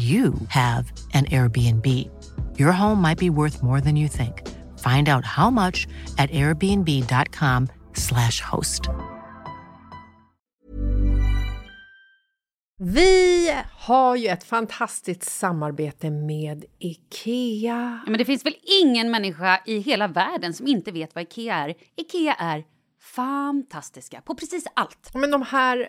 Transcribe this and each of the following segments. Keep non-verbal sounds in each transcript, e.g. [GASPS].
you have an Airbnb. Your home might be worth more than you think. Find out how much at airbnb.com/slash host. Vi har ju ett fantastiskt samarbete med IKEA. Ja, men det finns väl ingen människa i hela världen som inte vet vad Ikea är. Ikea är fantastiska på precis allt. Men de här,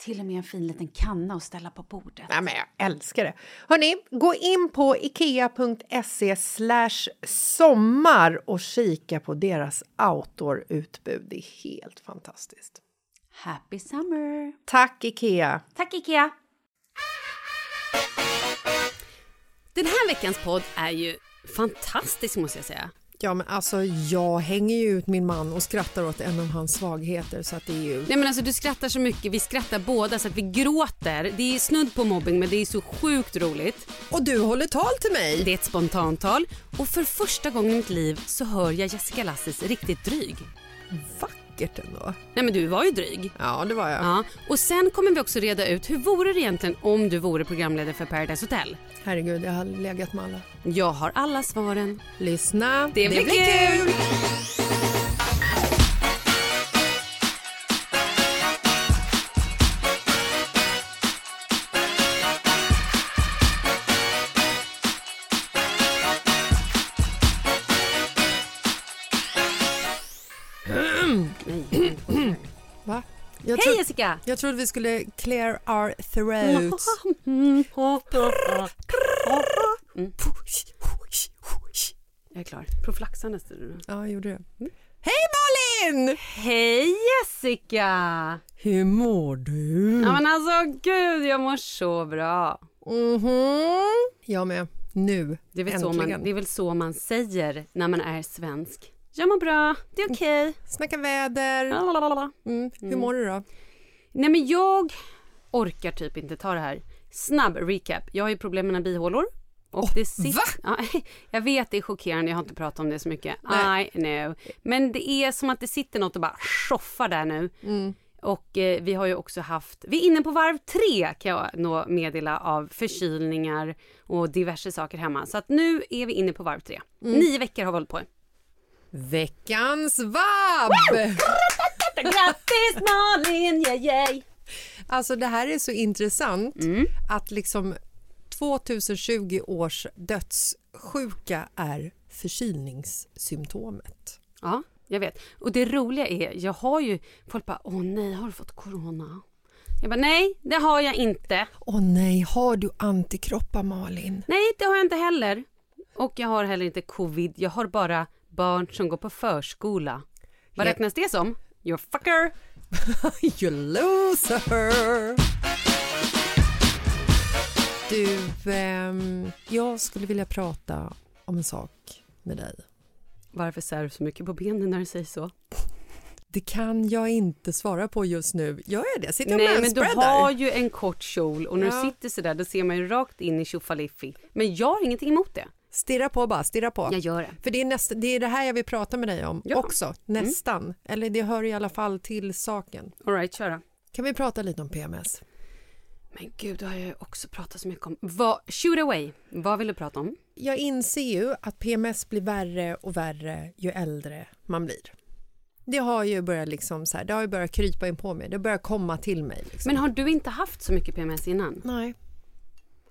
Till och med en fin liten kanna att ställa på bordet. Nej, men jag älskar det. Hörni, gå in på ikea.se sommar och kika på deras outdoor-utbud. Det är helt fantastiskt. Happy summer! Tack, Ikea! Tack Ikea! Den här veckans podd är ju fantastisk måste jag säga. Ja, men alltså jag hänger ju ut min man och skrattar åt en av hans svagheter så att det är ju... Nej men alltså du skrattar så mycket, vi skrattar båda så att vi gråter. Det är snudd på mobbing men det är så sjukt roligt. Och du håller tal till mig! Det är ett spontantal och för första gången i mitt liv så hör jag Jessica Lasses riktigt dryg. Vackert ändå. Nej men du var ju dryg. Ja, det var jag. Ja, och sen kommer vi också reda ut hur vore det egentligen om du vore programledare för Paradise Hotel? Herregud, jag har legat med alla. Jag har alla svaren. Lyssna, Det blir kul! Va? Jag Hej tro- Jessica! Jag trodde vi skulle clear our throats. Jag är klar. Profylaxan nästa nu. Ja, jag gjorde det. Hej Malin! Hej Jessica! Hur mår du? Ja men alltså gud, jag mår så bra. Mhm. Jag med. Nu. Det är, väl så Äntligen. man, det är väl så man säger när man är svensk. Jag mår bra, det är okej. Snacka väder. Mm. Hur mår du då? Nej men jag orkar typ inte ta det här. Snabb recap. Jag har ju problem med mina bihålor. Och det sitter, va? Ja, [LAUGHS] jag vet det är chockerande, jag har inte pratat om det så mycket. Nej. I know. Men det är som att det sitter något och bara tjoffar där nu. Mm. Och eh, vi har ju också haft, vi är inne på varv tre kan jag nå meddela av förkylningar och diverse saker hemma. Så att nu är vi inne på varv tre. Mm. Nio veckor har vi hållit på. Veckans vabb! Grattis Malin, yay, yay. Alltså det här är så intressant Mm. att liksom 2020 års dödssjuka är förkylningssymptomet. Ja, jag vet. Och det roliga är, jag har ju, folk bara, åh nej, har du fått corona? Jag bara, nej, det har jag inte. Åh nej, har du antikroppar Malin? Nej, det har jag inte heller. Och jag har heller inte covid, jag har bara barn som går på förskola. Vad Ja. räknas det som? You're fucker! [LAUGHS] you loser! Du, ehm, jag skulle vilja prata om en sak med dig. Varför sär du så mycket på benen när du säger så? Det kan jag inte svara på just nu. Gör jag det? Sitter jag Nej, men du har ju en kort kjol och när Ja. du sitter så där då ser man ju rakt in i tjofaliffi. Men jag har ingenting emot det. Stirra på bara, stirra på. Jag gör det. För det är, nästa, det är det här jag vill prata med dig om Ja. Mm. också, nästan. Eller det hör i alla fall till saken. All right, köra. Kan vi prata lite om PMS? Men gud, det har jag ju också pratat så mycket om. Vad, shoot away. Vad vill du prata om? Jag inser ju att PMS blir värre och värre ju äldre man blir. Det har ju börjat, liksom så här, det har ju börjat krypa in på mig, det börjar komma till mig. Liksom. Men har du inte haft så mycket PMS innan? Nej,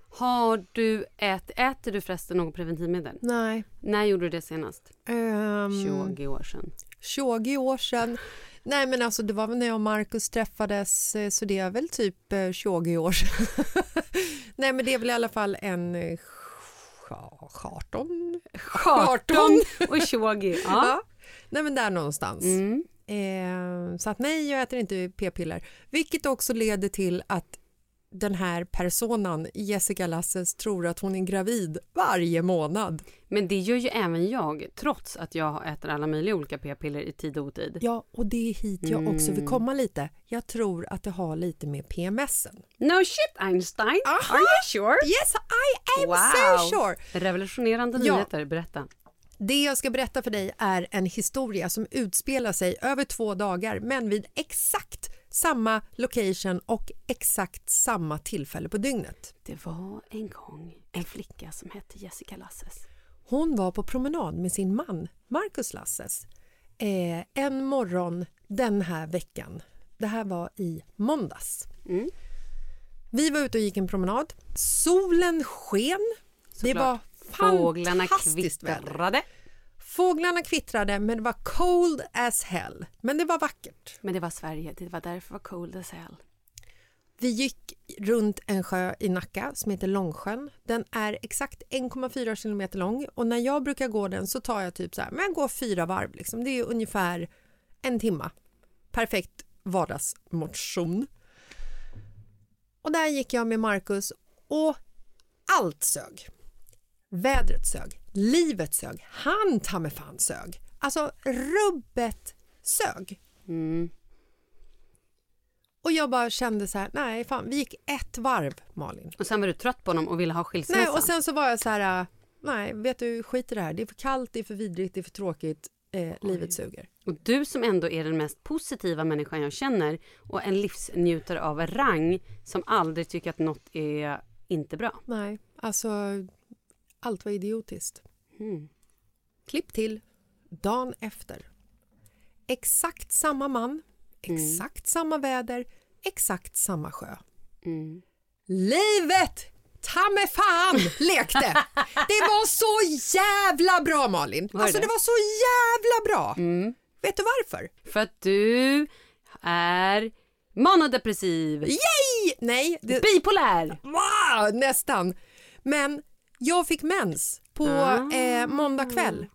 Har du ät, äter du förresten något preventivmedel? nej. När gjorde du det senast? Um, 20 år sedan. 20 år sedan. Nej men alltså det var väl när jag och Markus träffades eh, så det är väl typ eh, 20 år sedan. [LAUGHS] Nej men det är väl i alla fall en eh, sja- 18? 18 och 20. Ja. Ja. Nej men där någonstans. Mm. Eh, så att nej jag äter inte p-piller. Vilket också leder till att den här personen, Jessica Lasses, tror att hon är gravid varje månad. Men det gör ju även jag, trots att jag äter alla möjliga olika p-piller i tid och otid. Ja, och det är hit jag också vill komma lite. Jag tror att det har lite med PMSen. No shit Einstein! Aha. Are you sure? Yes, I am so sure! Revolutionerande Ja. nyheter, berätta. Det jag ska berätta för dig är en historia som utspelar sig över två dagar men vid exakt samma location och exakt samma tillfälle på dygnet. Det var en gång en flicka som hette Jessica Lasses. Hon var på promenad med sin man Marcus Lasses eh, en morgon den här veckan. Det här var i måndags. Mm. Vi var ute och gick en promenad. Solen sken. Det var fantastiskt väder. Fåglarna kvittrade men det var cold as hell. Men det var vackert. Men det var Sverige, det var därför det var cold as hell. Vi gick runt en sjö i Nacka som heter Långsjön. Den är exakt 1,4 kilometer lång och när jag brukar gå den så tar jag typ så här, men jag går fyra varv liksom. Det är ungefär en timma. Perfekt vardagsmotion. Och där gick jag med Marcus och allt sög. Vädret sög, livet sög, han ta mig fan sög. Alltså rubbet sög. Mm. Och jag bara kände så här, nej fan, vi gick ett varv Malin. Och sen var du trött på honom och ville ha skilsmässa. Nej, och sen så var jag så här, nej vet du, skit i det här. Det är för kallt, det är för vidrigt, det är för tråkigt. Eh, livet suger. Och du som ändå är den mest positiva människan jag känner och en livsnjutare av rang som aldrig tycker att något är inte bra. Nej, alltså allt var idiotiskt. Mm. Klipp till dagen efter. Exakt samma man, exakt samma väder, exakt samma sjö. Mm. Livet ta mig fan lekte! [LAUGHS] Det var så jävla bra Malin! Var Alltså det? det var så jävla bra! Mm. Vet du varför? För att du är manodepressiv, Yay! Nej, det, bipolär. wow, nästan. Men jag fick mens på Ah. eh, måndag kväll.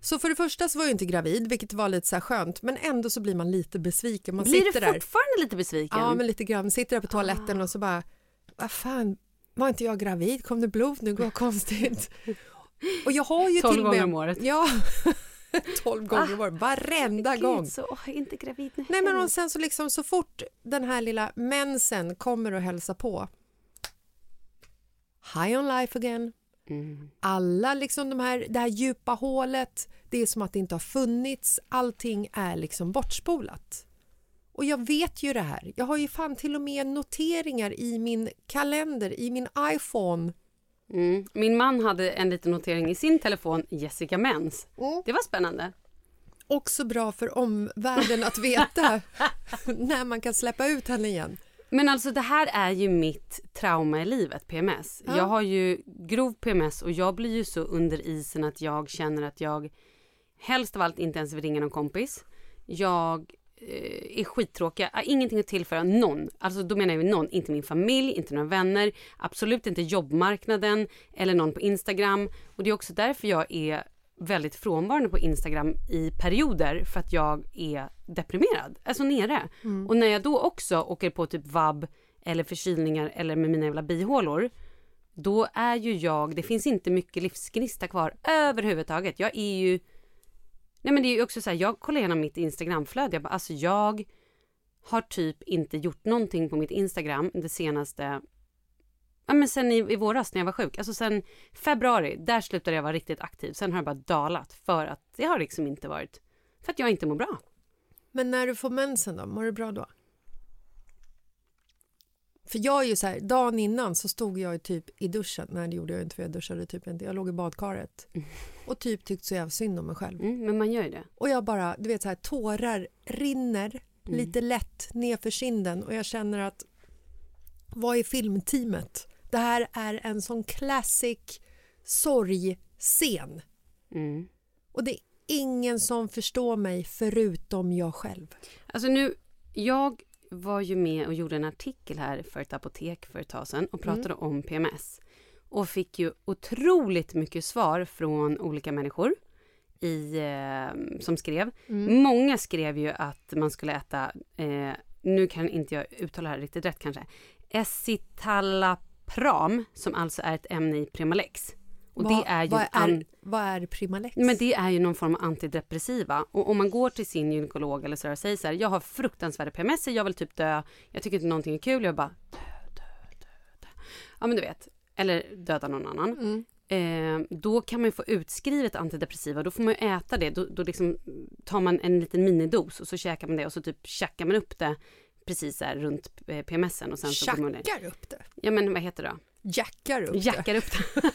Så för det första så var jag inte gravid, vilket var lite så skönt, men ändå så blir man lite besviken. Man Blir du där. fortfarande lite besviken? Ja, men lite grann. Sitter där på toaletten och så bara, vad fan, var inte jag gravid? Kom det blod nu? Vad konstigt. Och jag har ju [LAUGHS] 12 till och med... gånger om året. Ja, [LAUGHS] 12 gånger var varenda gång. Så, åh, inte gravid nu. Nej men och sen så liksom så fort den här lilla mensen kommer och hälsa på High on life again. Alla liksom de här, det här djupa hålet, det är som att det inte har funnits. Allting är liksom bortspolat. Och jag vet ju det här. Jag har ju fan till och med noteringar i min kalender, i min iPhone. Mm. Min man hade en liten notering i sin telefon, Jessica Mens. Mm. Det var spännande. Också bra för omvärlden att veta [LAUGHS] när man kan släppa ut henne igen. Men alltså det här är ju mitt trauma i livet, PMS. Ja. Jag har ju grov PMS och jag blir ju så under isen att jag känner att jag helst av allt inte ens vill ringa någon kompis. Jag eh, är skittråkig, har ingenting att tillföra någon. Alltså då menar jag någon, inte min familj, inte några vänner, absolut inte jobbmarknaden eller någon på Instagram. Och det är också därför jag är väldigt frånvarande på Instagram i perioder för att jag är deprimerad, alltså nere. Och när jag då också åker på typ vabb eller förkylningar eller med mina jävla bihålor då är ju jag, det finns inte mycket livsgnista kvar överhuvudtaget. Jag är ju, nej men det är ju också så här, jag kollar igenom mitt Instagramflöde, jag bara, alltså jag har typ inte gjort någonting på mitt Instagram det senaste, ja men sen i, i våras när jag var sjuk, alltså sen februari, där slutade jag vara riktigt aktiv. Sen har jag bara dalat för att det har liksom inte varit, för att jag inte mår bra. Men när du får mensen då, mår du bra då? För jag är ju så här, dagen innan så stod jag typ i duschen. Nej det gjorde jag inte för jag duschade typ inte. Jag låg i badkaret. [LAUGHS] Och typ tyckte så jävla synd om mig själv. Mm, men man gör ju det. Och jag bara, du vet så här, tårar rinner lite lätt nerför kinden och jag känner att vad är filmteamet? Det här är en sån classic sorgscen. Mm. Och det är ingen som förstår mig förutom jag själv. Alltså nu, jag var ju med och gjorde en artikel här för ett apotek för ett tag sedan och pratade om PMS. Och fick ju otroligt mycket svar från olika människor i, eh, som skrev. Många skrev ju att man skulle äta, eh, nu kan inte jag uttala det här riktigt rätt kanske, escitalopram som alltså är ett ämne i Primalex. Och det är ju vad, är, vad är Primalex? men det är ju någon form av antidepressiva. Och om man går till sin gynekolog eller så och säger så här, jag har fruktansvärda PMS, jag vill typ dö, jag tycker inte någonting är kul, jag bara dö, dö, dö, dö. Ja men du vet, eller döda någon annan. Eh, då kan man ju få utskrivet antidepressiva, då får man ju äta det, då, då liksom tar man en liten minidos och så käkar man det och så typ tjackar man upp det precis här runt eh, PMSen och sen så. Jackar upp det. Ja men vad heter det då? Jackar upp det. Jackar upp det.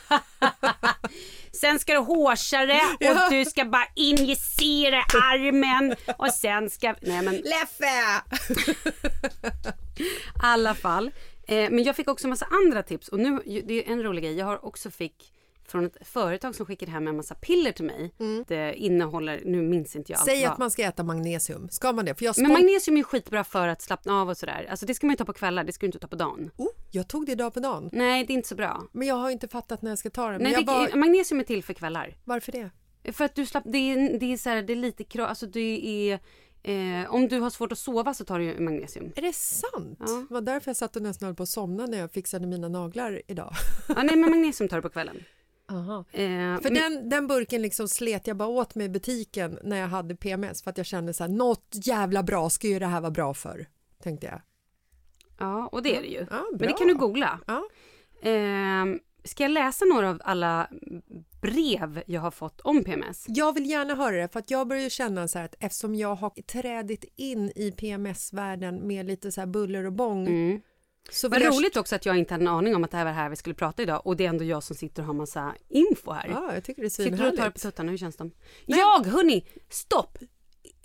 [LAUGHS] sen ska du hårsa det och du ska bara injicera armen och sen ska... Nej men Leffe! [LAUGHS] alla fall. Eh, men jag fick också massa andra tips och nu, det är en rolig grej, jag har också fick från ett företag som skickade hem en massa piller till mig. Det innehåller, nu minns inte jag allt Mm. Säg att man ska äta magnesium. Ska man det? För jag, Men magnesium är skitbra för att slappna av och sådär. Alltså det ska man ju ta på kvällar, det ska du inte ta på dagen. oh, jag tog det idag på dagen. Nej, det är inte så bra. Men jag har inte fattat när jag ska ta det. Nej, det, bara, magnesium är till för kvällar. Varför det? För att du slapp, det är, det är så här, det är lite krav, alltså det är, eh, om du har svårt att sova så tar du magnesium. Är det sant? Ja. Det var därför jag satt och nästan höll på att somna när jag fixade mina naglar idag. Ja, nej men magnesium tar du på kvällen. Eh, För den, den burken liksom slet jag bara åt mig i butiken när jag hade PMS för att jag kände så här, något jävla bra ska ju det här vara bra för, tänkte jag. Ja, och det är det ju. Ja, men det kan du googla. Ja. Eh, ska jag läsa några av alla brev jag har fått om PMS? Jag vill gärna höra det för att jag börjar ju känna så här att eftersom jag har trädit in i PMS-världen med lite så här buller och bång Mm. Så Vad roligt också att jag inte hade en aning om att det här var det här vi skulle prata idag och det är ändå jag som sitter och har massa info här. Ja, jag tycker det är Sitter du och tar på tuttarna? Hur känns de? Jag, hörni, stopp!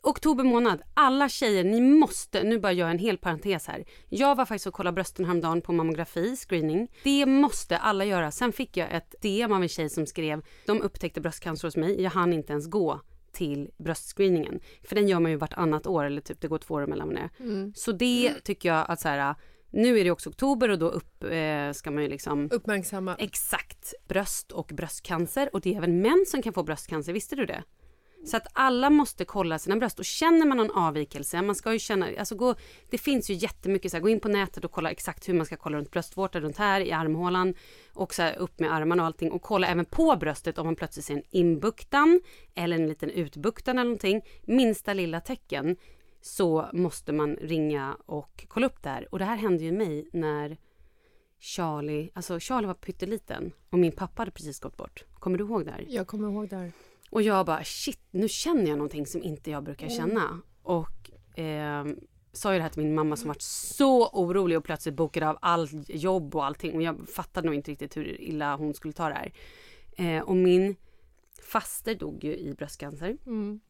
Oktober månad, alla tjejer, ni måste, nu bara gör en hel parentes här. Jag var faktiskt och kollade brösten häromdagen på mammografi, screening. Det måste alla göra. Sen fick jag ett DM av en tjej som skrev, de upptäckte bröstcancer hos mig, jag hann inte ens gå till bröstscreeningen. För den gör man ju vartannat år eller typ det går två år emellan vad det är. Så det tycker jag att så här, nu är det också oktober och då upp, eh, ska man ju liksom Uppmärksamma. Exakt. Bröst och bröstcancer. Och det är även män som kan få bröstcancer, visste du det? Så att alla måste kolla sina bröst och känner man någon avvikelse, man ska ju känna, alltså gå, det finns ju jättemycket så här, gå in på nätet och kolla exakt hur man ska kolla runt bröstvårtan, runt här i armhålan och så här, upp med armarna och allting och kolla även på bröstet om man plötsligt ser en inbuktan eller en liten utbuktan eller någonting. Minsta lilla tecken så måste man ringa och kolla upp det här. Och det här hände ju mig när Charlie, alltså Charlie var pytteliten och min pappa hade precis gått bort. Kommer du ihåg det här? Jag kommer ihåg det här. Och jag bara shit, nu känner jag någonting som inte jag brukar känna. Och eh, sa ju det här till min mamma som var så orolig och plötsligt bokade av all jobb och allting. Och jag fattade nog inte riktigt hur illa hon skulle ta det här. Eh, och min faster dog ju i bröstcancer. Mm.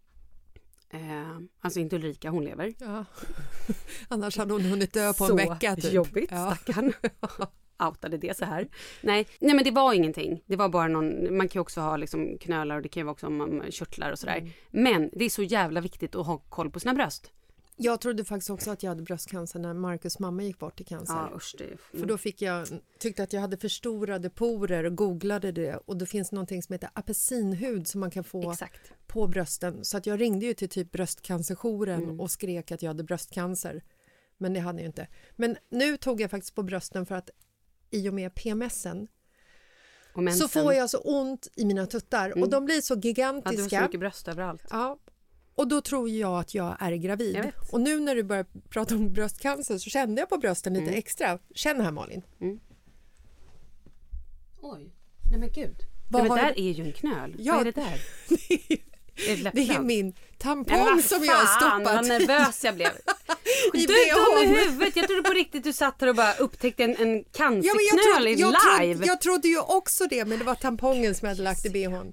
Eh, alltså inte Ulrika, hon lever. Ja. [LAUGHS] Annars hade hon hunnit dö på så en vecka. Typ. jobbigt, Ja. stackarn. [LAUGHS] Outade det så här. Nej, nej, men det var ingenting. Det var bara någon, man kan ju också ha liksom knölar och det kan ju vara också om körtlar och sådär. Mm. Men det är så jävla viktigt att ha koll på sina bröst. Jag trodde faktiskt också att jag hade bröstcancer när Marcus mamma gick bort i cancer. Ja, usch, det, För då fick jag, tyckte att jag hade förstorade porer och googlade det och det finns någonting som heter apelsinhud som man kan få Exakt. på brösten. Så att jag ringde ju till typ bröstcancerjouren Mm. och skrek att jag hade bröstcancer. Men det hade jag inte. Men nu tog jag faktiskt på brösten för att i och med PMSen så får jag så ont i mina tuttar och de blir så ja, du har gigantiska. så mycket bröst överallt. Ja. Och då tror jag att jag är gravid. Jag. Och nu när du börjar prata om bröstcancer så kände jag på brösten lite Mm. extra. Känn här Malin. Oj, nej men gud. Vad nej, men har där du- är ju en knöl. Ja. Vad är det där? Är [LAUGHS] det, är min tampong som jag har stoppat. vad nervös jag blev. [LAUGHS] Du dum i huvudet. Jag trodde på riktigt du satt här och bara upptäckte en, en Ja, men jag, cancerknöl trodde, jag, live. trodde, jag trodde ju också det, men det var tampongen som jag hade lagt i bhn.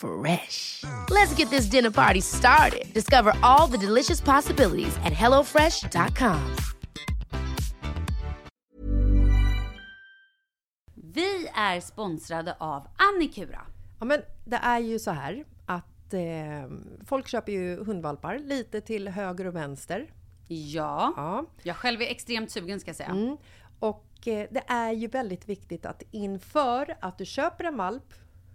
Fresh. Let's get this dinner party started. Discover all the delicious possibilities at hellofresh.com. Vi är sponsrade av Annikura. Ja, men det är ju så här att eh, folk köper ju hundvalpar lite till höger och vänster. Ja, Ja. jag själv är extremt sugen ska jag säga. Mm. Och eh, det är ju väldigt viktigt att inför att du köper en valp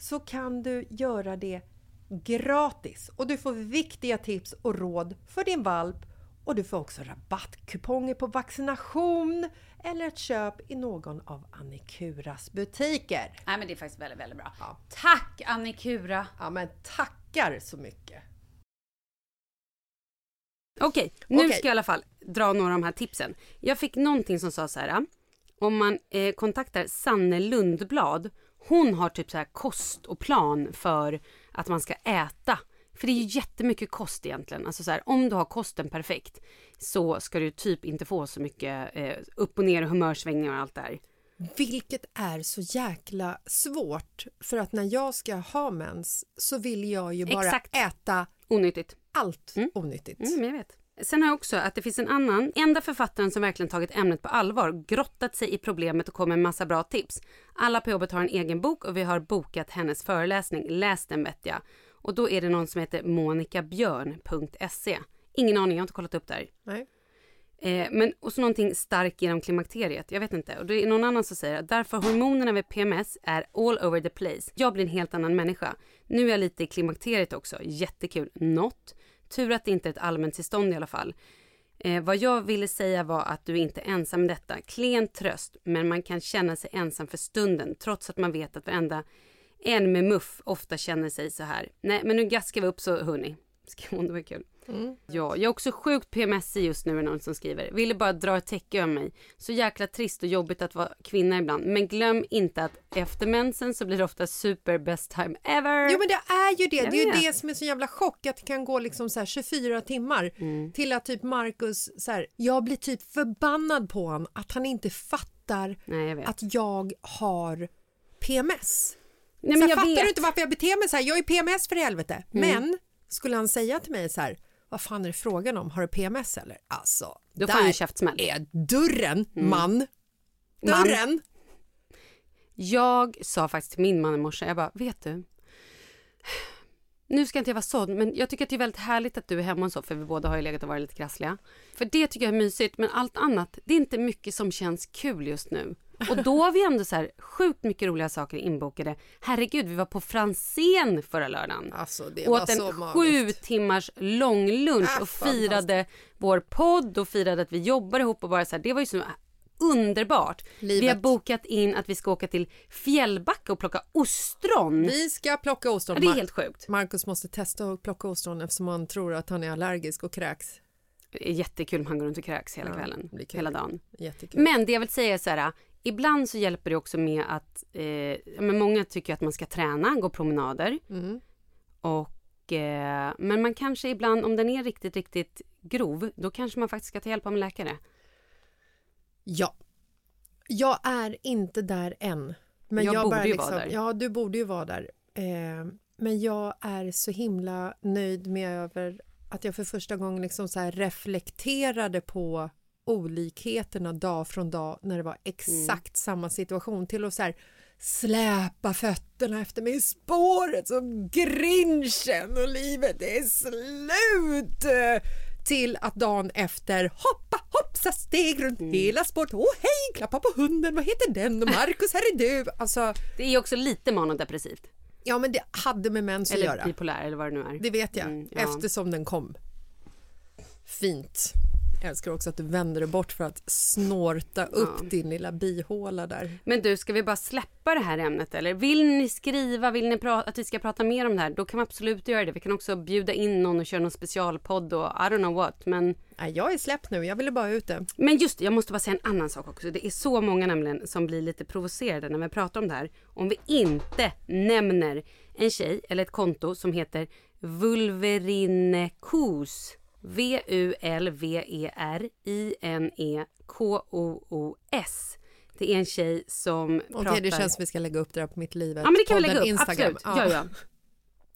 så kan du göra det gratis och du får viktiga tips och råd för din valp och du får också rabattkuponger på vaccination eller ett köp i någon av Annikuras butiker. Nej, men det är faktiskt väldigt, väldigt bra. Ja. Tack Annikura! Ja, men tackar så mycket! Okej, nu Okej. ska jag i alla fall dra några av de här tipsen. Jag fick någonting som sa så här. Om man eh, kontaktar Sanne Lundblad. Hon har typ så här kost och plan för att man ska äta. För det är ju jättemycket kost egentligen. Alltså så här, om du har kosten perfekt så ska du typ inte få så mycket eh, upp och ner och humörsvängningar och allt det här. Vilket är så jäkla svårt för att när jag ska ha mens så vill jag ju bara Exakt. äta Onyttigt. allt onyttigt. Mm, jag vet. Sen har jag också att det finns en annan, enda författaren som verkligen tagit ämnet på allvar, grottat sig i problemet och kommer med en massa bra tips. Alla på jobbet har en egen bok och vi har bokat hennes föreläsning. Läs den vet jag. Och då är det någon som heter monikabjörn.se. Ingen aning, jag har inte kollat upp det här. Nej. Eh, men och så någonting stark genom klimakteriet. Jag vet inte. Och det är någon annan som säger att därför hormonerna vid PMS är all over the place. Jag blir en helt annan människa. Nu är jag lite i klimakteriet också. Jättekul. Not. Tur att det inte är ett allmänt tillstånd i alla fall. Eh, vad jag ville säga var att du inte är ensam med detta. Klen tröst, men man kan känna sig ensam för stunden trots att man vet att varenda en med muff ofta känner sig så här. Nej, men nu gaskar vi upp så hörni. Skrev hon, det var kul. Ja, jag är också sjukt PMS just nu är någon som skriver. Ville bara dra ett täcke över mig. Så jäkla trist och jobbigt att vara kvinna ibland. Men glöm inte att efter mensen så blir det ofta super best time ever. Jo men det är ju det, Jag det är ju vet. det som är så jävla chock att det kan gå liksom så här 24 timmar Mm. till att typ Marcus så här, jag blir typ förbannad på honom att han inte fattar Nej, jag att jag har PMS. Nej, så men här, jag fattar vet. Mm. du inte varför jag beter mig så här? Jag är PMS för helvete. Men skulle han säga till mig så här, vad fan är det frågan om? Har du PMS eller? Alltså, Då får där käftsmäll. är dörren, man. Mm. Man. Dörren. Jag sa faktiskt till min man i morse, jag bara, vet du? Nu ska inte jag vara sån, men jag tycker att det är väldigt härligt att du är hemma och så, för vi båda har ju legat och varit lite krassliga. För det tycker jag är mysigt, men allt annat, det är inte mycket som känns kul just nu. Och då har vi ändå så här sjukt mycket roliga saker inbokade. Herregud, vi var på Franzén förra lördagen. Alltså det och var åt en så sju magiskt. timmars lång lunch Ah, och firade vår podd och firade att vi jobbar ihop och bara så här, det var ju så underbart. Vi har Livet. bokat in att vi ska åka till Fjällbacka och plocka ostron. Vi ska plocka ostron. Ja, det är helt sjukt. Marcus måste testa att plocka ostron eftersom han tror att han är allergisk och kräks. Det är jättekul om han går runt och kräks hela Ja, kvällen, kul. hela dagen. Jättekul. Men det jag vill säga är så här, ibland så hjälper det också med att, eh, men många tycker att man ska träna, gå promenader. Mm. Och, eh, men man kanske ibland, om den är riktigt, riktigt grov, då kanske man faktiskt ska ta hjälp av en läkare. Ja. Jag är inte där än. Men Jag jag, borde bara ju liksom, vara där. Ja, du borde ju vara där. Eh, men jag är så himla nöjd med över att jag för första gången liksom så reflekterade på olikheterna dag från dag när det var exakt samma situation till att så här släpa fötterna efter mig i spåret som grinchen och livet är slut till att dagen efter hoppa hoppsa steg runt hela spåret. Åh hej, klappa på hunden, vad heter den? Och Markus, här är du. Alltså, Det är också lite manodepressivt. ja men det hade med mens att Eller göra. bipolär eller vad det nu är. Det vet jag, Mm, ja. eftersom den kom. Fint. Jag älskar också att du vänder dig bort för att snorta upp din lilla bihåla där. Men du, ska vi bara släppa det här ämnet eller? Vill ni skriva, vill ni att vi ska prata mer om det här? Då kan vi absolut göra det. Vi kan också bjuda in någon och köra någon specialpodd och I don't know what. Men, Nej, jag är släppt nu, jag ville bara ut det. men just det, jag måste bara säga en annan sak också. Det är så många nämligen som blir lite provocerade när vi pratar om det här. Om vi inte nämner en tjej eller ett konto som heter Vulverinekos. V-U-L-V-E-R-I-N-E-K-O-O-S. Det är en tjej som Okej, pratar... det känns som vi ska lägga upp det där på mitt liv. Ja men det kan vi lägga upp, Instagram. absolut. Ja.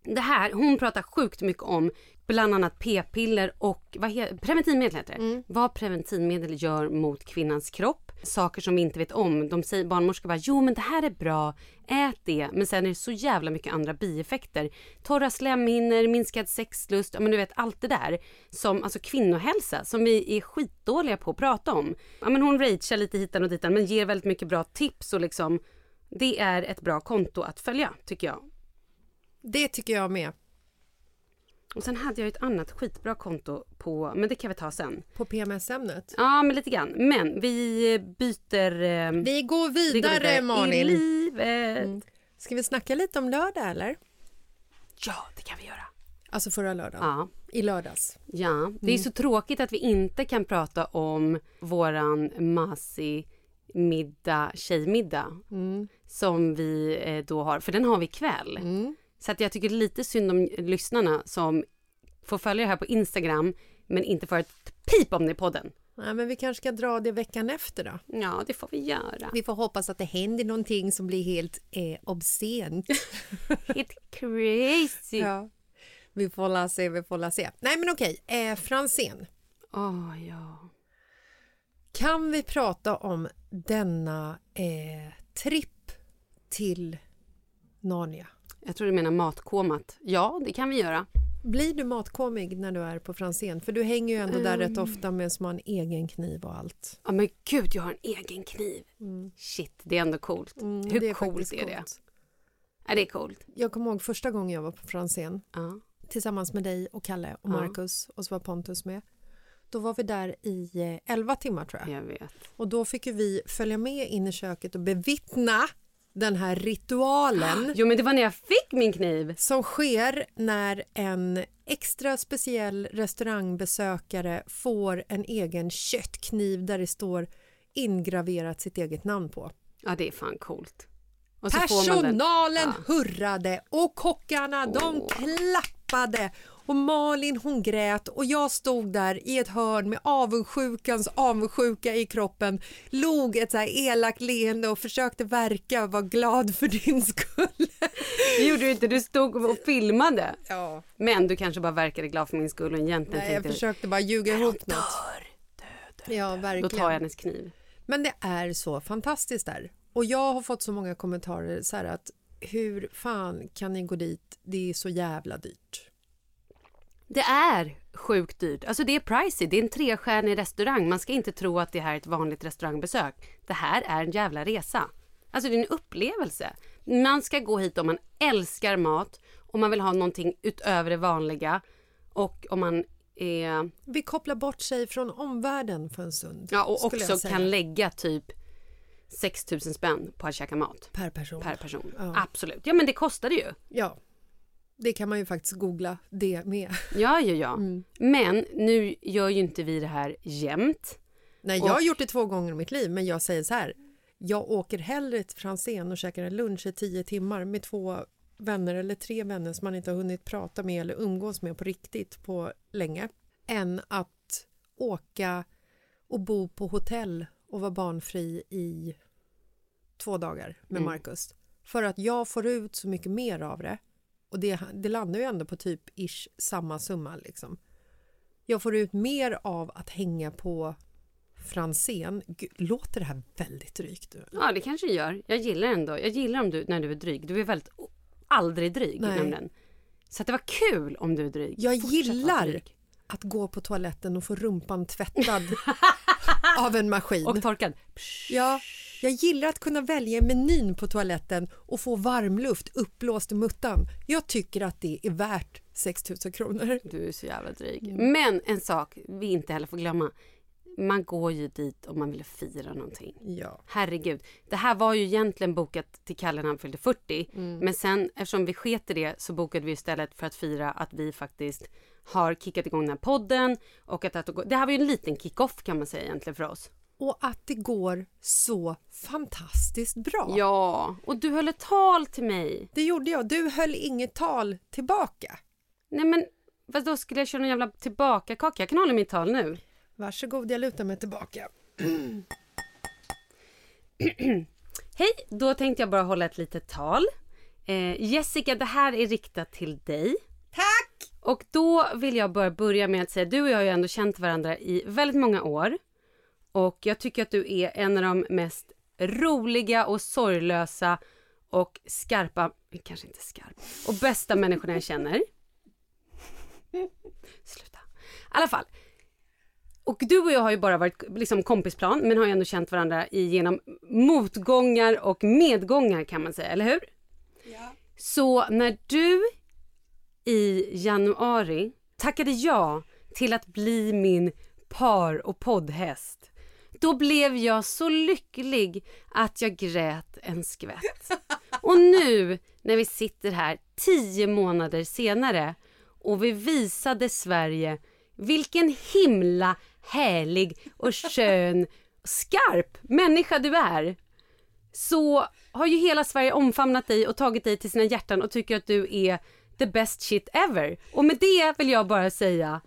Ja, Det här, hon pratar sjukt mycket om bland annat p-piller och vad he, preventivmedel heter det. Mm. Vad preventivmedel gör mot kvinnans kropp. Saker som vi inte vet om. De säger, barnmorskor bara, jo men det här är bra, ät det. Men sen är det så jävla mycket andra bieffekter. Torra slemhinnor, minskad sexlust, ja men du vet allt det där. Som, alltså kvinnohälsa, som vi är skitdåliga på att prata om. Ja men hon ragear lite hitan och ditan men ger väldigt mycket bra tips och liksom det är ett bra konto att följa tycker jag. Det tycker jag med. Och sen hade jag ett annat skitbra konto på, men det kan vi ta sen. På PMS-ämnet. Ja, men lite grann. Men vi byter... Eh, Vi går vi går vidare, Malin. i livet. Mm. Ska vi snacka lite om lördag eller? Ja, det kan vi göra. Alltså förra lördagen. Ja. I lördags. Ja, det är så tråkigt att vi inte kan prata om våran Masi middag, tjejmiddag som vi eh, då har, för den har vi ikväll. Så att jag tycker lite synd om lyssnarna som får följa det här på Instagram men inte får ett pip om det i podden. Nej, men vi kanske ska dra det veckan efter då. Ja, det får vi göra. Vi får hoppas att det händer någonting som blir helt eh, obscent. [LAUGHS] Helt crazy. ja. Vi får la se, vi får la se. Nej men okej, eh, Franzén. Åh, ja. Kan vi prata om denna eh, tripp till Narnia? Jag tror du menar matkomat. Ja, det kan vi göra. Blir du matkåmig när du är på Franzén? För du hänger ju ändå där rätt ofta med som har en egen kniv och allt. Ja, men gud, jag har en egen kniv. Shit, det är ändå coolt. Mm, Hur det är coolt är det? coolt. Ja, det är coolt. Jag kommer ihåg första gången jag var på Franzén Ja. tillsammans med dig och Kalle och. Marcus och så var Pontus med. Då var vi där i eh, 11 timmar tror jag. Jag vet. Och då fick vi följa med in i köket och bevittna den här ritualen [GASPS] Jo, men det var när jag fick min kniv. som sker när en extra speciell restaurangbesökare får en egen köttkniv där det står ingraverat sitt eget namn på. Ja, det är fan coolt. Personalen hurrade och kockarna de klappade och Malin hon grät och jag stod där i ett hörn med avundsjukans avundsjuka i kroppen log ett så här elakt leende och försökte verka vara glad för din skull. Det gjorde du inte, du stod och filmade. Ja. Men du kanske bara verkade glad för min skull och egentligen Nej, jag tänkte försökte bara ljuga ihop något. Ja, då verkligen. tar jag hennes kniv. Men det är så fantastiskt där. Och jag har fått så många kommentarer så här att hur fan kan ni gå dit? Det är så jävla dyrt. Det är sjukt dyrt. Alltså det är pricey. Det är en trestjärnig restaurang. Man ska inte tro att det här är ett vanligt restaurangbesök. Det här är en jävla resa. Alltså det är en upplevelse. Man ska gå hit om man älskar mat, om man vill ha någonting utöver det vanliga och om man är, Vi kopplar bort sig från omvärlden för en stund. ja, och också kan lägga typ 6 000 spänn på att käka mat Per person. per person. Ja. Absolut. Ja men det kostar det ju. Ja, det kan man ju faktiskt googla det med. Ja, ja, ja. Mm. Men nu gör ju inte vi det här jämt. Nej, jag har gjort det två gånger i mitt liv, men jag säger så här. Jag åker hellre till Franzén och käkar en lunch i tio timmar med två vänner eller tre vänner som man inte har hunnit prata med eller umgås med på riktigt på länge än att åka och bo på hotell och vara barnfri i två dagar med Mm. Marcus. För att jag får ut så mycket mer av det och det, det landar ju ändå på typ ish samma summa liksom. Jag får ut mer av att hänga på Franzén. Gud, låter det här väldigt drygt? nu? Ja, det kanske gör. Jag gillar ändå. Jag gillar om du, när du är dryg. Du är väldigt aldrig dryg Nej. nämligen. Så det var kul om du är dryg. Jag Fortsätt gillar dryg. att gå på toaletten och få rumpan tvättad [LAUGHS] av en maskin. Och torkad. Ja, Jag gillar att kunna välja menyn på toaletten och få varmluft uppblåst i muttan. Jag tycker att det är värt 6 000 kronor. Du är så jävla dryg. Men en sak vi inte heller får glömma. Man går ju dit om man vill fira någonting. Ja. Herregud. Det här var ju egentligen bokat till Kalle när han fyllde 40. Men sen eftersom vi sket i det så bokade vi istället för att fira att vi faktiskt har kickat igång den här podden. Och att, att det här var ju en liten kick-off kan man säga egentligen för oss. Och att det går så fantastiskt bra. Ja, och du höll ett tal till mig. Det gjorde jag. Du höll inget tal tillbaka. Nej men vad då skulle jag köra någon jävla tillbakakaka? Jag kan hålla mitt tal nu. Varsågod, jag lutar mig tillbaka. [CLEARS THROAT] Hej, då tänkte jag bara hålla ett litet tal. Eh, Jessica, det här är riktat till dig. Tack! Och då vill jag bara börja med att säga, du och jag har ju ändå känt varandra i väldigt många år. Och jag tycker att du är en av de mest roliga och sorglösa och skarpa, kanske inte skarp, och bästa människorna jag känner. Sluta. I alla fall. Och du och jag har ju bara varit liksom kompisplan men har ju ändå känt varandra i- genom motgångar och medgångar kan man säga, eller hur? Så när du i januari tackade ja till att bli min par och poddhäst då blev jag så lycklig att jag grät en skvätt. [LAUGHS] Och nu när vi sitter här tio månader senare och vi visade Sverige vilken himla härlig och skön skarp människa du är så har ju hela Sverige omfamnat dig och tagit dig till sina hjärtan och tycker att du är the best shit ever. Och med det vill jag bara säga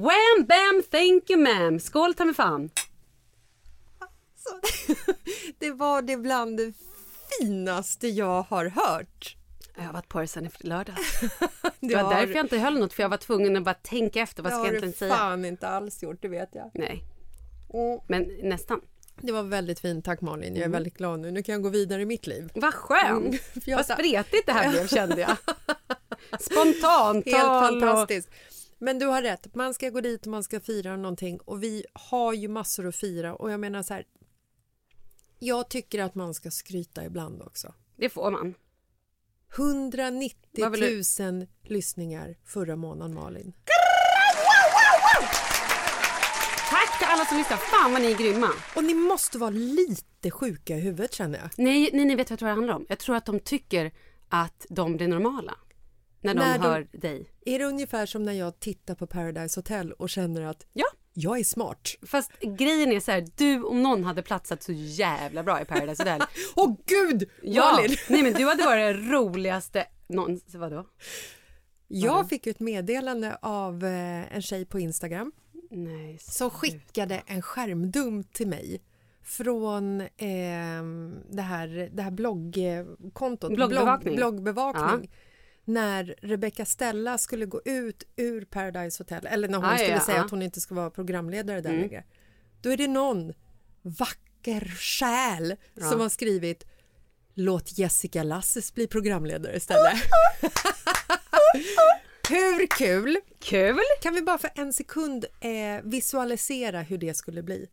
Wham bam thank you ma'am. Skål ta mig fan. Så, [LAUGHS] det var det bland det finaste jag har hört. Jag har varit på det sen i lördags. Det [LAUGHS] Det var har- därför jag inte höll något för jag var tvungen att bara tänka efter vad det ska jag har egentligen du säga. fan inte alls gjort, det vet jag. Nej, Mm. men nästan. Det var väldigt fint, tack Malin. Jag är väldigt glad nu. Nu kan jag gå vidare i mitt liv. Vad skönt. Mm, [LAUGHS] Vad spretigt det här blev kände jag. Spontant Helt fantastiskt. Men du har rätt, man ska gå dit och man ska fira någonting och vi har ju massor att fira och jag menar så här. Jag tycker att man ska skryta ibland också. Det får man. 190 Vad vill 000 lyssningar förra månaden Malin. Tack till alla som lyssnar. Fan vad ni är grymma. Och ni måste vara lite sjuka i huvudet känner jag. Nej, nej, ni vet vad jag tror det handlar om. Jag tror att de tycker att de blir normala. När de När de- hör dig. Är det ungefär som när jag tittar på Paradise Hotel och känner att Ja. jag är smart? Fast grejen är så här, du om någon hade platsat så jävla bra i Paradise Hotel. [LAUGHS] Åh gud! Ja, Malin! [LAUGHS] nej men du hade varit det roligaste någonsin. Vadå? Jag fick ju ett meddelande av eh, en tjej på Instagram Nej. som skickade en skärmdump till mig från eh, det, här, det här bloggkontot. Bloggbevakning. Blogg, bloggbevakning. När Rebecca Stella skulle gå ut ur Paradise Hotel, eller när hon Ah, ja, skulle ja, säga ja. att hon inte ska vara programledare där Mm. längre. Då är det någon vacker själ som har skrivit Låt Jessica Lasses bli programledare istället. [LAUGHS] Hur kul? Kul! Kan vi bara för en sekund eh, visualisera hur det skulle bli?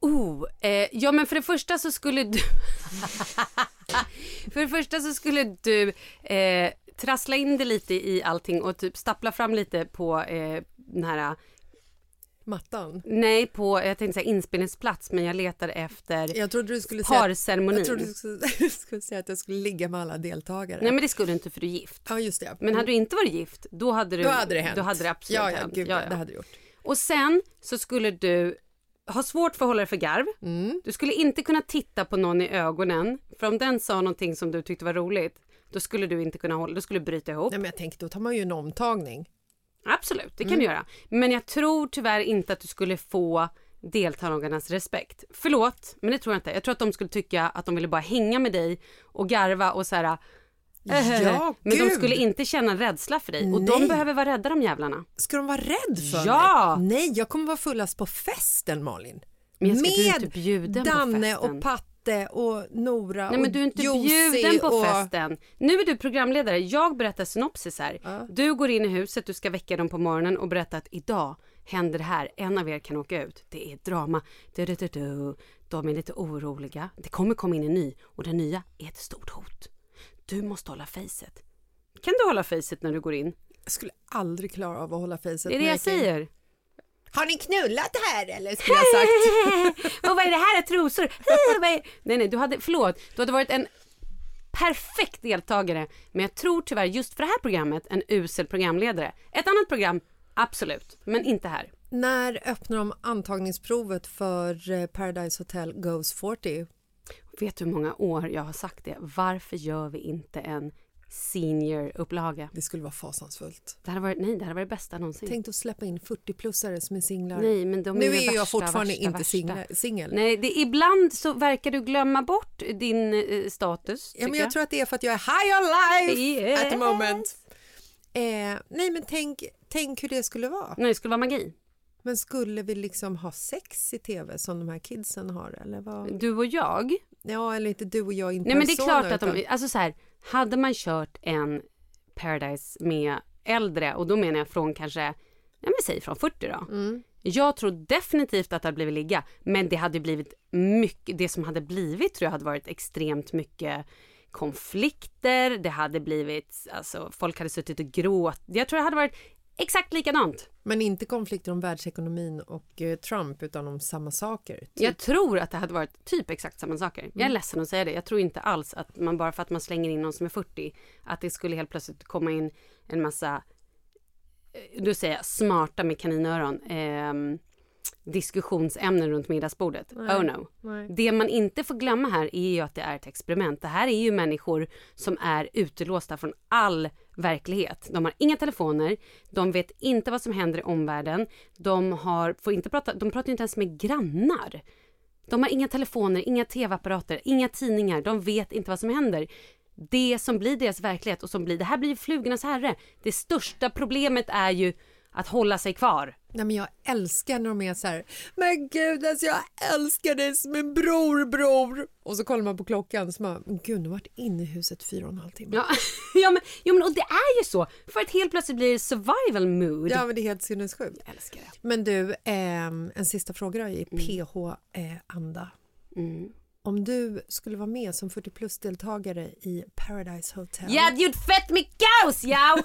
Oh, eh, ja men för det första så skulle du... [LAUGHS] för det första så skulle du eh, trassla in det lite i allting och typ stappla fram lite på eh, den här... Mattan. Nej, på jag tänkte säga inspelningsplats men jag letar efter Jag trodde du skulle säga, parceremonin. jag trodde du skulle, [LAUGHS] skulle säga att jag skulle ligga med alla deltagare. Nej men det skulle du inte för du är gift. Ja, just det. Men hade du inte varit gift, då hade, du, Då hade det hänt. Då hade det absolut ja, ja, hänt. Gud, Det hade det gjort. Och sen så skulle du ha svårt för att hålla dig för garv. Mm. Du skulle inte kunna titta på någon i ögonen. För om den sa någonting som du tyckte var roligt, då skulle du inte kunna hålla, då skulle du bryta ihop. Nej, men jag tänkte, då tar man ju en omtagning. Absolut, det kan Mm. du göra. Men jag tror tyvärr inte att du skulle få deltagarnas respekt. Förlåt, men det tror jag inte. Jag tror att de skulle tycka att de ville bara hänga med dig och garva och så här. "Eh, Ja, men de gud. skulle inte känna rädsla för dig och Nej. de behöver vara rädda de jävlarna. Ska de vara rädd för Ja! mig? Nej, jag kommer vara fullast på festen, Malin. Men jag ska, du Med inte bjuden på Danne festen. och Patte och Nora Nej men du är inte bjuden på och... festen. Nu är du programledare. Jag berättar synopsis här. Du går in i huset, du ska väcka dem på morgonen och berätta att idag händer det här. En av er kan åka ut. Det är drama. Du, du, du, du. De är lite oroliga. Det kommer komma in en ny och den nya är ett stort hot. Du måste hålla facet. Kan du hålla facet när du går in? Jag skulle aldrig klara av att hålla facet. Det är det jag säger. Har ni knullat här eller? Skulle jag sagt. [LAUGHS] och vad är det här? Trosor? Nej, nej, du hade, förlåt, du hade varit en perfekt deltagare. Men jag tror tyvärr just för det här programmet en usel programledare. Ett annat program, absolut, men inte här. När öppnar de antagningsprovet för eh, Paradise Hotel Goes 40? Vet du hur många år jag har sagt det? Varför gör vi inte en senior-upplaga? Det skulle vara fasansfullt. Det hade varit, nej, det hade varit det bästa någonsin. Tänk att släppa in 40-plussare som är singlar. Nej, men de är nu är jag värsta, fortfarande värsta, inte singla- singel. Nej, det, ibland så verkar du glömma bort din eh, status. Ja, men tycker jag tror att det är för att jag är high on life Yes. at the moment. Eh, nej, men tänk, tänk hur det skulle vara. Nej, det skulle vara magi. Men skulle vi liksom ha sex i tv som de här kidsen har? Eller vad? Du och jag. Ja, eller inte du och jag in Nej, men det är klart att de, alltså så här, hade man kört en Paradise med äldre och då menar jag från kanske, ja men säg från 40 då. Mm. Jag tror definitivt att det hade blivit ligga, men det hade blivit mycket, det som hade blivit tror jag hade varit extremt mycket konflikter, det hade blivit, alltså folk hade suttit och gråtit. Jag tror det hade varit exakt likadant. Men inte konflikter om världsekonomin och eh, Trump utan om samma saker. Typ. Jag tror att det hade varit typ exakt samma saker. Jag är Mm. ledsen att säga det. Jag tror inte alls att man bara för att man slänger in någon som är 40, att det skulle helt plötsligt komma in en massa, eh, du säger smarta med kaninöron, ehm, diskussionsämnen runt middagsbordet. Nej. Oh no. Nej. Det man inte får glömma här är ju att det är ett experiment. Det här är ju människor som är utelåsta från all verklighet. De har inga telefoner, de vet inte vad som händer i omvärlden, de, har, får inte prata, de pratar inte ens med grannar. De har inga telefoner, inga tv-apparater, inga tidningar, de vet inte vad som händer. Det som blir deras verklighet och som blir, det här blir flugornas herre. Det största problemet är ju att hålla sig kvar. Nej, men jag älskar när de är så här, men gud alltså jag älskar dig som en bror bror. Och så kollar man på klockan så man, gud nu har jag varit inne i huset fyra och en halv timme. Ja, [LAUGHS] ja, men, ja men och det är ju så. För att helt plötsligt blir det survival mood. Ja men det är helt sinnessjukt. Jag älskar det. Men du, ehm, en sista fråga då i PH-anda. Mm. Om du skulle vara med som 40 plus-deltagare i Paradise Hotel, Ja, det gjort fett med kaos, ja!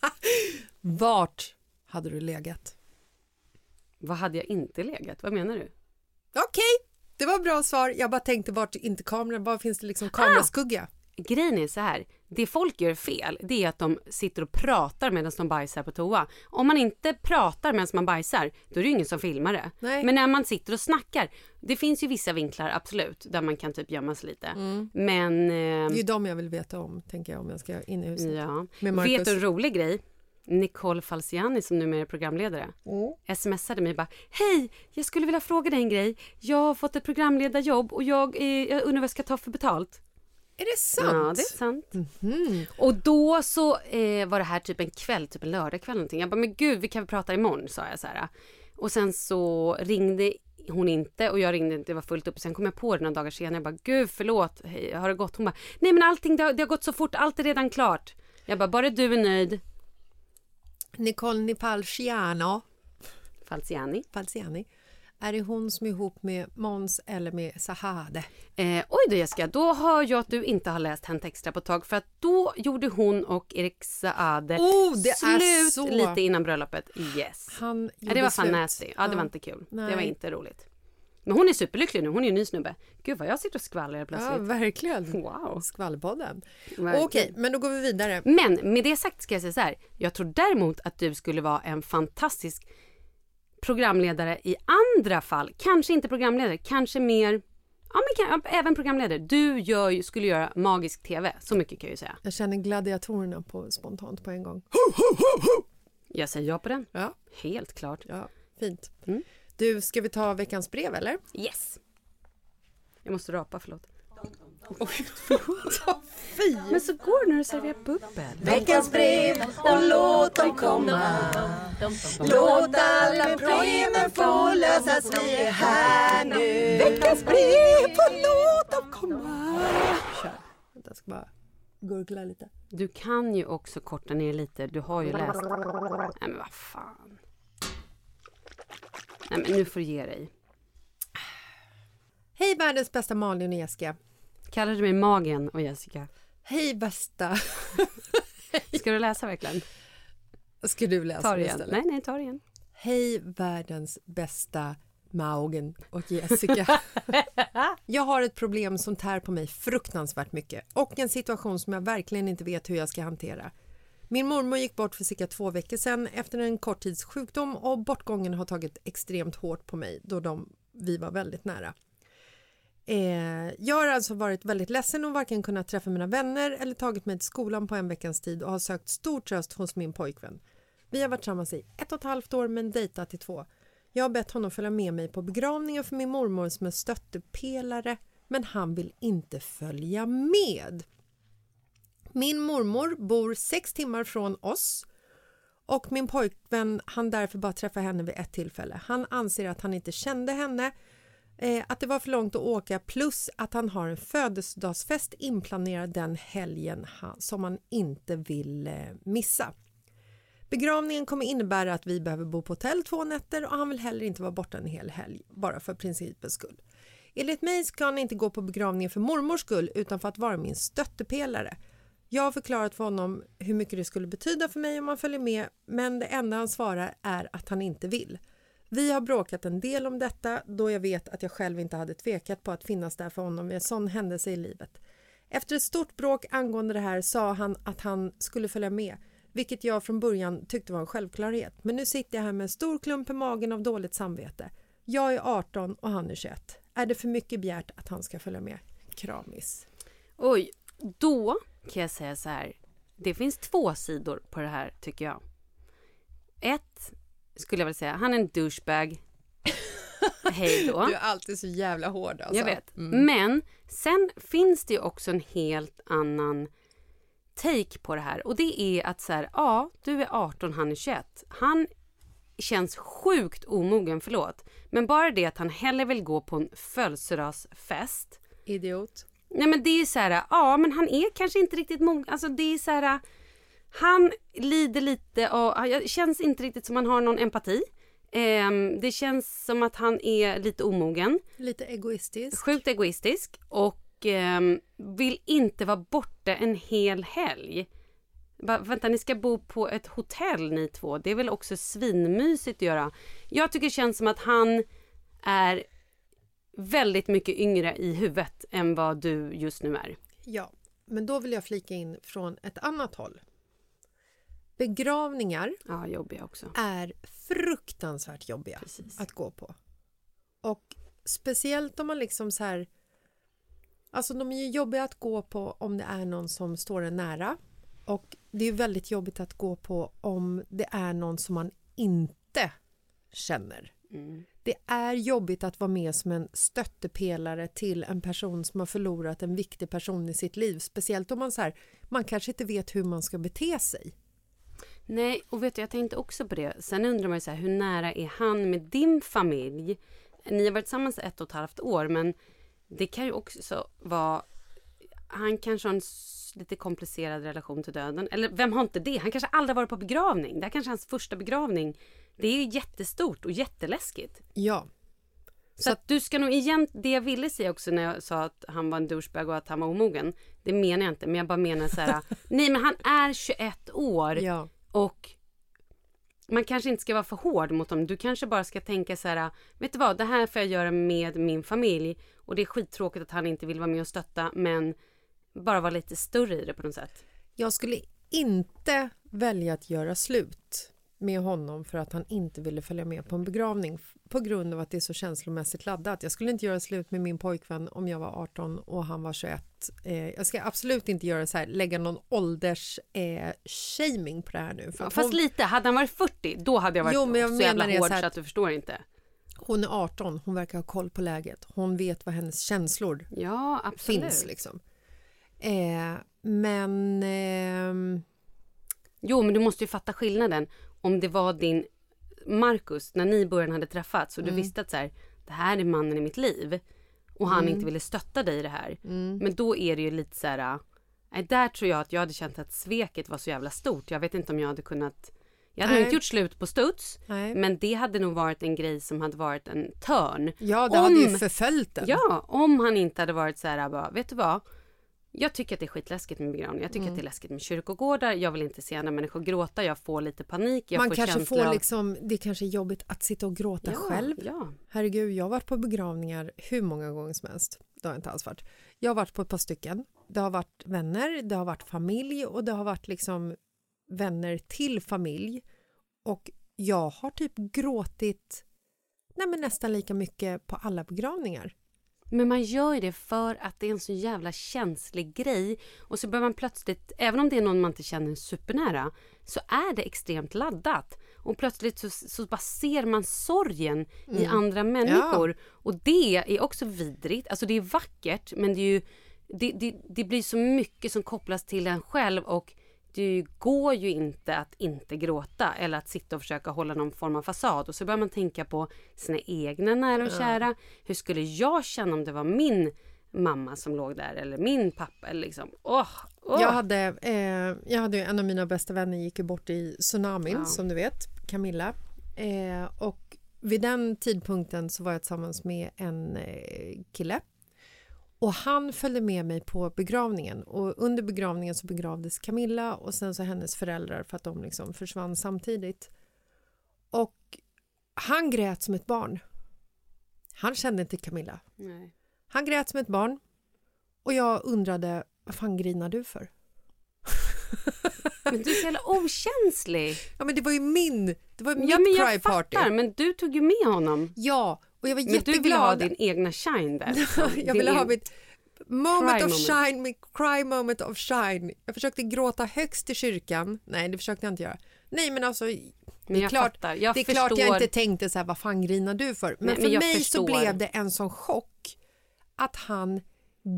[LAUGHS] vart hade du legat? Vad hade jag inte legat? Vad menar du? Okej, det var bra svar. Jag bara tänkte vart inte kameran, var finns det liksom kameraskugga? Grejen är så här, det folk gör fel, det är att de sitter och pratar medan de bajsar på toa. Om man inte pratar medan man bajsar, då är det ju ingen som filmar det. Nej. Men när man sitter och snackar, det finns ju vissa vinklar absolut, där man kan typ gömma sig lite. Men... Det är Eh, ju de jag vill veta om, tänker jag, om jag ska in i huset. ja. Vet du en rolig grej? Nicole Falciani som numera är programledare Mm. smsade mig bara Hej, jag skulle vilja fråga dig en grej. Jag har fått ett programledarjobb och jag, eh, jag undrar vad jag ska ta för betalt. Är det sant? Ja, det är sant. Mhm. Och då så eh, var det här typ en kväll, typ en lördagkväll någonting. Jag bara, men gud, vi kan väl prata imorgon, sa jag så här. Och sen så ringde hon inte och jag ringde inte, det var fullt upp. Sen kom jag på det några dagar senare, jag bara, gud förlåt, hej, har det gått? Hon bara, nej men allting, det har, det har gått så fort, allt är redan klart. Jag bara, bara du är nöjd. Nicole Nipalciano, Falciani. Falciani, är det hon som är ihop med Måns eller med Sahade? Eh, oj då Jessica, då hör jag att du inte har läst Hänt Extra på ett tag för att då gjorde hon och Erik Saade Oh, det är slut så- lite innan bröllopet. Yes. Han Ja, det var fan slut. nasty. Ja, det var inte kul. Det var Nej. inte roligt. Men hon är superlycklig nu, hon är ju ny snubbe. Gud vad jag sitter och skvallrar Ja, plötsligt. verkligen. Wow. Skvallpodden. Okej, men då går vi vidare. Men med det sagt ska jag säga så här. Jag tror däremot att du skulle vara en fantastisk programledare i andra fall. Kanske inte programledare, kanske mer Ja, men kan, även programledare. Du gör, skulle göra magisk TV. Så mycket kan jag ju säga. Jag känner gladiatorerna på spontant på en gång. Jag säger ja på den. Ja, Helt klart. ja fint. Mm. Du, ska vi ta veckans brev eller? Yes. Jag måste rapa, förlåt. Fy! [LAUGHS] Men så går det när du serverar bubbel. Veckans brev och låt dem komma Låt alla problemen få lösas, vi är här nu Veckans brev och låt dem komma Kör. Jag ska bara gurgla lite. Du kan ju också korta ner lite. Du har ju läst. Nej men vad fan. Nej men nu får du ge dig. Hej världens bästa Malin och Jessica. Kallar du mig Magen och Jessica? Hej bästa. [LAUGHS] Ska du läsa verkligen? Ska du läsa Ta det det igen. istället? Nej, nej, ta det igen. Hej världens bästa Maugen och Jessica. [LAUGHS] jag har ett problem som tär på mig fruktansvärt mycket och en situation som jag verkligen inte vet hur jag ska hantera. Min mormor gick bort för cirka två veckor sedan efter en kort tids sjukdom och bortgången har tagit extremt hårt på mig då de, vi var väldigt nära. Eh, jag har alltså varit väldigt ledsen och varken kunnat träffa mina vänner eller tagit mig till skolan på en veckas tid och har sökt stor tröst hos min pojkvän. Vi har varit tillsammans i ett och ett halvt år men dejtat i två. Jag har bett honom följa med mig på begravningen för min mormor som en stöttepelare men han vill inte följa med. Min mormor bor sex timmar från oss och min pojkvän han därför bara träffa henne vid ett tillfälle. Han anser att han inte kände henne, eh, att det var för långt att åka plus att han har en födelsedagsfest inplanerad den helgen han, som han inte vill eh, missa. Begravningen kommer innebära att vi behöver bo på hotell två nätter och han vill heller inte vara borta en hel helg, bara för principens skull. Enligt mig ska han inte gå på begravningen för mormors skull utan för att vara min stöttepelare. Jag har förklarat för honom hur mycket det skulle betyda för mig om han följer med men det enda han svarar är att han inte vill. Vi har bråkat en del om detta då jag vet att jag själv inte hade tvekat på att finnas där för honom vid en sån händelse i livet. Efter ett stort bråk angående det här sa han att han skulle följa med vilket jag från början tyckte var en självklarhet. Men nu sitter jag här med en stor klump i magen av dåligt samvete. Jag är 18 och han är 21. Är det för mycket begärt att han ska följa med? Kramis. Oj, då kan jag säga så här. Det finns två sidor på det här tycker jag. Ett skulle jag vilja säga, han är en douchebag. [LAUGHS] Hej då. Du är alltid så jävla hård alltså. Jag vet. Men sen finns det ju också en helt annan take på det här och det är att så här, ja, du är 18, han är 21. Han känns sjukt omogen, förlåt. Men bara det att han hellre vill gå på en födelsedagsfest. Idiot. Nej men det är så här, ja men han är kanske inte riktigt mogen. Alltså det är så här, han lider lite och det känns inte riktigt som han har någon empati. Ehm, det känns som att han är lite omogen. Lite egoistisk. Sjukt egoistisk och ehm, vill inte vara borta en hel helg. Va, vänta, ni ska bo på ett hotell ni två. Det är väl också svinmysigt att göra. Jag tycker det känns som att han är väldigt mycket yngre i huvudet än vad du just nu är. Ja, men då vill jag flika in från ett annat håll. Begravningar Ja, jobbiga också. är fruktansvärt jobbiga Precis. att gå på. Och speciellt om man liksom så här... Alltså de är ju jobbiga att gå på om det är någon som står en nära. Och det är väldigt jobbigt att gå på om det är någon som man inte känner. Det är jobbigt att vara med som en stöttepelare till en person som har förlorat en viktig person i sitt liv. Speciellt om man så här, man kanske inte vet hur man ska bete sig. Nej, och vet du, jag tänkte också på det. Sen undrar man ju så här, hur nära är han med din familj? Ni har varit tillsammans ett och ett halvt år, men det kan ju också vara... Han kanske har en lite komplicerad relation till döden. Eller vem har inte det? Han kanske aldrig varit på begravning. Det här kanske är hans första begravning. Det är jättestort och jätteläskigt. Ja, Så, att du ska nog igen, det jag ville säga också när jag sa att han var en douchebag och att han var omogen. Det menar jag inte, men jag bara menar så här. [LAUGHS] nej men han är 21 år. ja. Och man kanske inte ska vara för hård mot dem. Du kanske bara ska tänka så här, vet du vad, det här får jag göra med min familj. Och det är skittråkigt att han inte vill vara med och stötta, men bara vara lite större i det på något sätt. Jag skulle inte välja att göra slut med honom för att han inte ville följa med på en begravning på grund av att det är så känslomässigt laddat. Jag skulle inte göra slut med min pojkvän om jag var 18 och han var 21. Eh, jag ska absolut inte göra så här, lägga någon ålders eh, på det här nu. Ja, fast hon, lite, hade han varit 40, då hade jag varit Jo, men jag så jävla hård så så, här- att du förstår inte. hon är 18, hon verkar ha koll på läget. Hon vet vad hennes känslor Ja, finns. Liksom. Eh, men... ehm, Jo, men du måste ju fatta skillnaden. Om det var din Marcus, när ni i början hade träffats och du Mm. visste att så här, det här är mannen i mitt liv och han Mm. inte ville stötta dig i det här. Men då är det ju lite så här, nej, där tror jag att jag hade känt att sveket var så jävla stort. Jag vet inte om jag hade kunnat Jag hade nog Nej. inte gjort slut på studs, Nej. men det hade nog varit en grej som hade varit en törn. Ja, det hade ju Om- förföljt den. Ja, om han inte hade varit så här, bara, vet du vad? Jag tycker att det är skitläskigt med begravning. Jag tycker Mm. att det är läskigt med kyrkogårdar. Jag vill inte se andra människor gråta. Jag får lite panik. Jag Man får kanske känsla får liksom, det kanske är jobbigt att sitta och gråta ja, själv. Ja. Herregud, jag har varit på begravningar hur många gånger som helst. Det har jag inte alls varit. Jag har varit på ett par stycken. Det har varit vänner, det har varit familj och det har varit liksom vänner till familj. Och jag har typ gråtit nej men nästan lika mycket på alla begravningar. Men man gör ju det för att det är en så jävla känslig grej. Och så börjar man plötsligt, även om det är någon man inte känner supernära, så är det extremt laddat. Och plötsligt så, så bara ser man sorgen i andra människor. Och det är också vidrigt. Alltså det är vackert, men det är ju det, det, det blir så mycket som kopplas till en själv och det går ju inte att inte gråta eller att sitta och försöka hålla någon form av fasad. Och så börjar man tänka på sina egna nära och kära. Hur skulle jag känna om det var min mamma som låg där eller min pappa? Eller liksom, åh, åh. Jag hade, eh, jag hade en av mina bästa vänner gick ju bort i tsunamin Ja. som du vet, Camilla. Eh, och vid den tidpunkten så var jag tillsammans med en eh, kille. Och han följde med mig på begravningen och under begravningen så begravdes Camilla och sen så hennes föräldrar för att de liksom försvann samtidigt. Och han grät som ett barn. Han kände inte Camilla. Nej. Han grät som ett barn och jag undrade vad fan grinar du för? Men du är så jävla okänslig. Ja men det var ju min, det var mitt Ja, men cry jag party. fattar. Men du tog ju med honom. Ja, och jag var Men du ville ha din egna shine där. liksom. [LAUGHS] jag ville ha mitt moment Cry of moment. shine, mitt cry moment of shine. Jag försökte gråta högst i kyrkan. Nej, det försökte jag inte göra. Nej, men alltså det Men är, jag klart, det är klart jag inte tänkte så här, vad fan grinar du för? Men Nej, för men mig förstår. så blev det en sån chock att han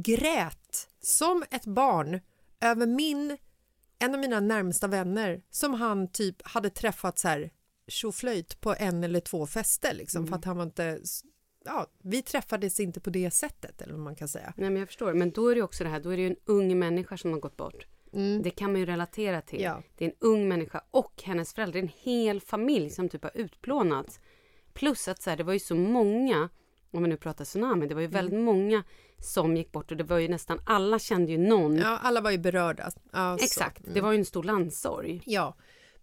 grät som ett barn över min, en av mina närmsta vänner som han typ hade träffat så här tjoflöjt på en eller två fester liksom Mm. för att han var inte, ja, vi träffades inte på det sättet eller vad man kan säga. Nej men jag förstår. Men då är det ju också det här, då är det ju en ung människa som har gått bort. Det kan man ju relatera till. Mm. Ja. Det är en ung människa och hennes föräldrar. En hel familj som typ har utplånats. Plus att så här, det var ju så många, om vi nu pratar tsunami, det var ju Mm. väldigt många som gick bort och det var ju nästan alla kände ju någon. Ja, alla var ju berörda. Ja, så. Exakt, det var ju en stor landssorg. Ja,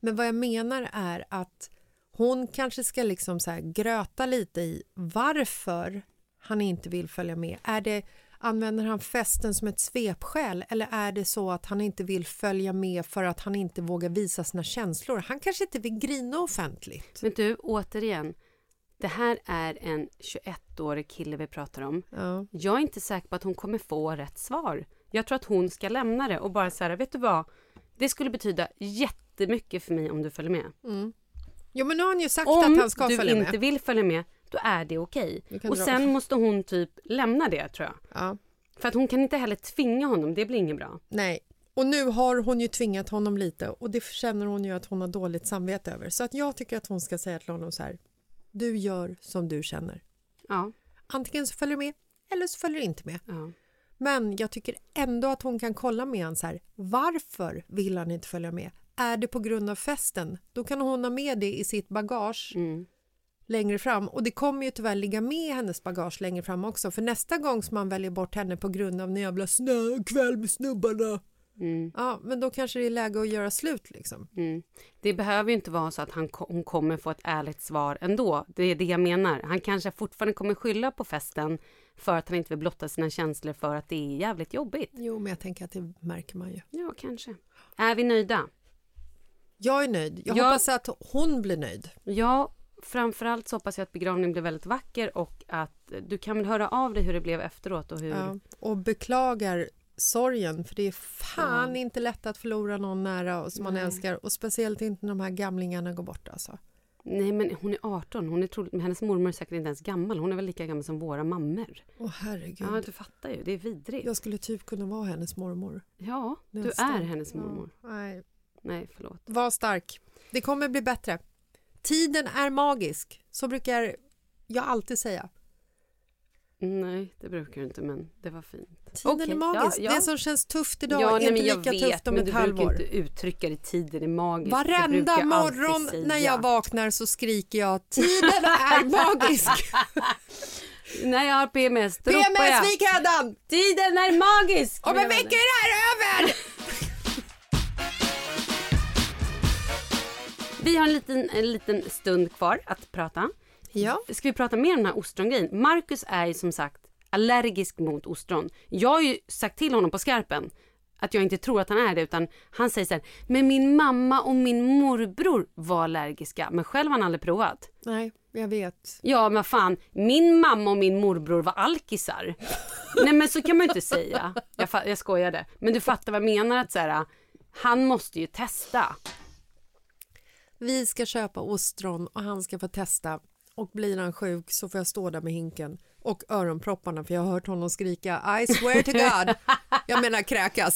men vad jag menar är att hon kanske ska liksom så gröta lite i varför han inte vill följa med. Är det, använder han festen som ett svepskäl eller är det så att han inte vill följa med för att han inte vågar visa sina känslor? Han kanske inte vill grina offentligt. Men du, återigen. Det här är en 21-årig kille vi pratar om. Ja. Jag är inte säker på att hon kommer få rätt svar. Jag tror att hon ska lämna det och bara säga, vet du vad? Det skulle betyda jättemycket för mig om du följer med. Jo, men nu har han ju sagt Om att han ska du följa inte med. vill följa med, då är det okej. Kan Och dra- sen måste hon typ lämna det tror jag. Ja. För att hon kan inte heller tvinga honom, det blir inget bra. Nej, och nu har hon ju tvingat honom lite och det känner hon ju att hon har dåligt samvete över. Så att jag tycker att hon ska säga till honom så här, du gör som du känner. Ja, Antingen så följer du med eller så följer du inte med. ja. Men jag tycker ändå att hon kan kolla med honom så här, varför vill han inte följa med? Är det på grund av festen? Då kan hon ha med det i sitt bagage Mm. längre fram och det kommer ju tyvärr ligga med i hennes bagage längre fram också för nästa gång som man väljer bort henne på grund av en jävla snökväll med snubbarna Mm. ja men då kanske det är läge att göra slut liksom. Mm. Det behöver ju inte vara så att han, hon kommer få ett ärligt svar ändå. Det är det jag menar. Han kanske fortfarande kommer skylla på festen för att han inte vill blotta sina känslor för att det är jävligt jobbigt. Jo men jag tänker att det märker man ju. Ja, kanske. Är vi nöjda? Jag är nöjd. Jag Jag- hoppas att hon blir nöjd. Ja, framförallt så hoppas jag att begravningen blir väldigt vacker och att du kan väl höra av dig hur det blev efteråt och hur... Ja, och beklagar sorgen för det är fan inte lätt att förlora någon nära och som man Nej. älskar och speciellt inte när de här gamlingarna går bort alltså. Nej, men hon är 18. Hon är troligt, men hennes mormor är säkert inte ens gammal. Hon är väl lika gammal som våra mammor. Åh herregud. Ja, du fattar ju. Det är vidrigt. Jag skulle typ kunna vara hennes mormor. Ja, du Nästan. är hennes mormor. Ja, nej. Nej, förlåt. Var stark. Det kommer bli bättre. Tiden är magisk. Så brukar jag alltid säga. Nej, det brukar du inte, men det var fint. Tiden Okej, är magisk. ja, ja. Det som känns tufft idag ja, är inte men lika vet, tufft om men ett du halvår. brukar inte uttrycka det, tiden är magisk. Varenda morgon när jag vaknar så skriker jag tiden är [LAUGHS] magisk. När [LAUGHS] jag har PMS, då ropar PMS jag. Vikhädan! Tiden är magisk! Om en vecka är det här över! [LAUGHS] Vi har en liten, en liten stund kvar att prata. Ja. Ska vi prata mer om den här ostrongrejen? Marcus är ju som sagt allergisk mot ostron. Jag har ju sagt till honom på skarpen att jag inte tror att han är det utan han säger så här, men min mamma och min morbror var allergiska men själv har han aldrig provat. Nej, jag vet. Ja men fan, min mamma och min morbror var alkisar. Nej men så kan man ju inte säga. Jag, jag skojade. Men du fattar vad jag menar att så här, han måste ju testa. Vi ska köpa ostron och han ska få testa. Och blir han sjuk så får jag stå där med hinken och öronpropparna för jag har hört honom skrika I swear to God. Jag menar kräkas.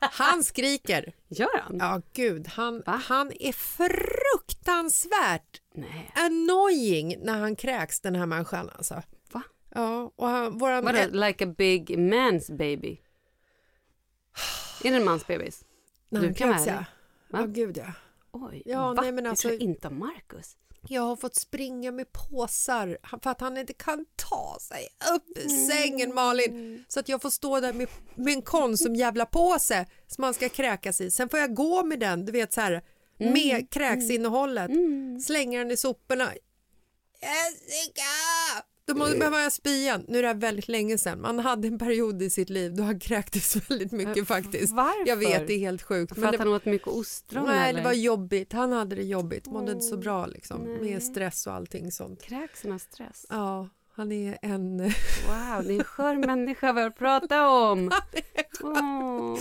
Han skriker. Gör han? Ja, gud. Han, Va? han är fruktansvärt Nej. annoying när han kräks, den här människan. Alltså. Va? Ja, och han, våran, Vadå, like a big man's baby? Är det en mans bebis? när du han kan kräks, ja. ärlig. Ja, Va? gud ja. Oj, Ja, va? nej, men alltså- tror jag inte om Marcus. Jag har fått springa med påsar för att han inte kan ta sig upp ur sängen Malin. Så att jag får stå där med, med en Konsum jävla påse som man ska kräkas i. Sen får jag gå med den, du vet så här med kräksinnehållet. Slänga den i soporna. Jessica! Då måste, behöver jag spy igen. Nu är det här väldigt länge sedan. Man hade en period i sitt liv då han kräktes [LAUGHS] väldigt mycket faktiskt. varför? Jag vet, det är helt sjukt. För att det, han åt mycket ostron nej, eller? det var jobbigt. Han hade det jobbigt. Mådde inte så bra liksom. Med stress och allting sånt. Kräks han av stress? Ja, han är en... Wow, det är en skör [LAUGHS] människa vi har pratat om. Åh,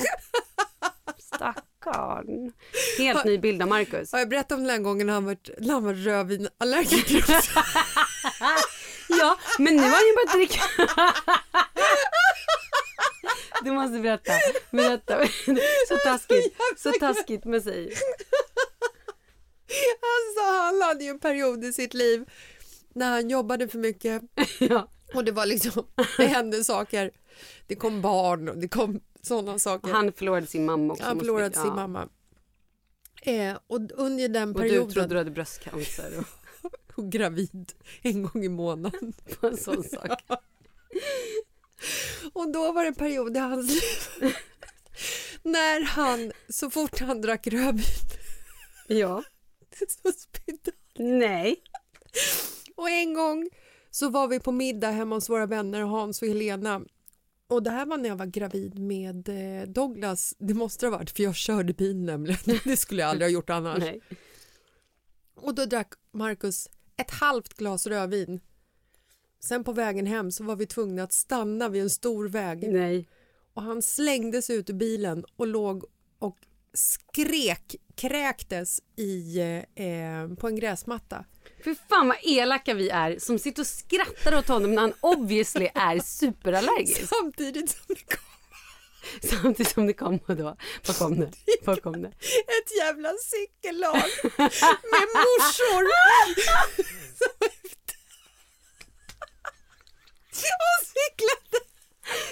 Stackarn. Helt ny bild av Marcus. Har jag berättat om den här gången han var, han var rödvinallergiker? [LAUGHS] Ja, men nu har han ju börjat dricka. Du måste berätta. Berätta. Så taskigt. Så taskigt med sig. Alltså, han hade ju en period i sitt liv när han jobbade för mycket Ja. och det var liksom, det hände saker. Det kom barn och det kom sådana saker. Han förlorade sin mamma också. Han förlorade sin ja. mamma. Eh, och under den Och du perioden, trodde du hade bröstcancer och och gravid en gång i månaden. [LAUGHS] på en sån sak. [LAUGHS] Och då var det en period i hans liv när han, så fort han drack rödvin [LAUGHS] Ja. så spydde Nej. Och en gång så var vi på middag hemma hos våra vänner Hans och Helena. Och det här var när jag var gravid med eh, Douglas. Det måste det ha varit för jag körde bil nämligen. Det skulle jag aldrig ha gjort annars. Nej. Och då drack Marcus ett halvt glas rödvin. Sen på vägen hem så var vi tvungna att stanna vid en stor väg. Nej. Och han slängdes ut ur bilen och låg och skrek, kräktes i, eh, på en gräsmatta. För fan vad elaka vi är som sitter och skrattar åt honom när han obviously är superallergisk. [LAUGHS] Samtidigt som det kom [LAUGHS] Samtidigt som det kom och då, vad kom det? Vad kom det? ett jävla cykellag med morsor [LAUGHS] som [LAUGHS] cyklade.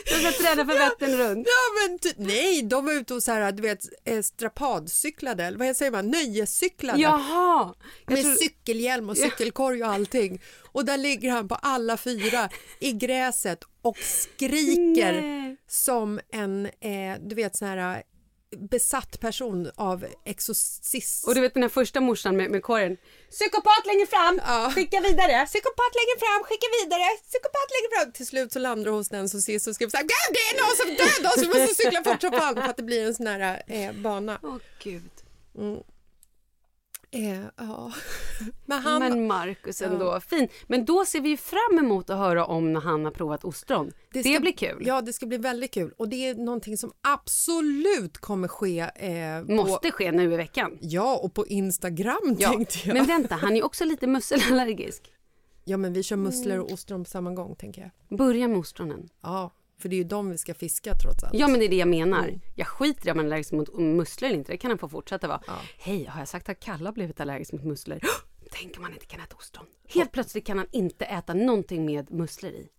De ska träna för Vättern runt. Ja, men ty- nej, de var ute och så här, du vet, eh, strapadcyklade, eller vad säger man, nöjescyklade. Jaha! Med tror, cykelhjälm och cykelkorg och allting. Och där ligger han på alla fyra i gräset och skriker Nej. som en, eh, du vet sån här besatt person av exorcist. och du vet den här första morsan med, med korgen. Psykopat längre fram, Ja. skicka vidare. Psykopat längre fram, skicka vidare, psykopat längre fram. Till slut så landar det hos den som sist och skriver så här, det är någon som dödar oss, vi måste cykla fort som fan för att det blir en sån här eh, bana. Åh gud. Eh, ja. [LAUGHS] Men han, Men Marcus ändå, fin. Men då ser vi fram emot att höra om när han har provat ostron. Det, ska- blir kul. Ja, det ska bli väldigt kul och det är någonting som absolut kommer ske. Eh, på, Måste ske nu i veckan. Ja, och på Instagram Ja. tänkte jag. Men vänta, han är också lite musselallergisk. Ja, men vi kör musslor och ostron på samma gång tänker jag. Börja med ostronen. Ja, för det är ju de vi ska fiska trots allt. Ja men det är det jag menar. Jag skiter i om han är allergisk mot musslor eller inte. Det kan han få fortsätta vara. Ja. Hej, har jag sagt att Kalle har blivit allergisk mot musslor? [GASPS] Tänk om han inte kan äta ostron. Helt plötsligt kan han inte äta någonting med musslor i.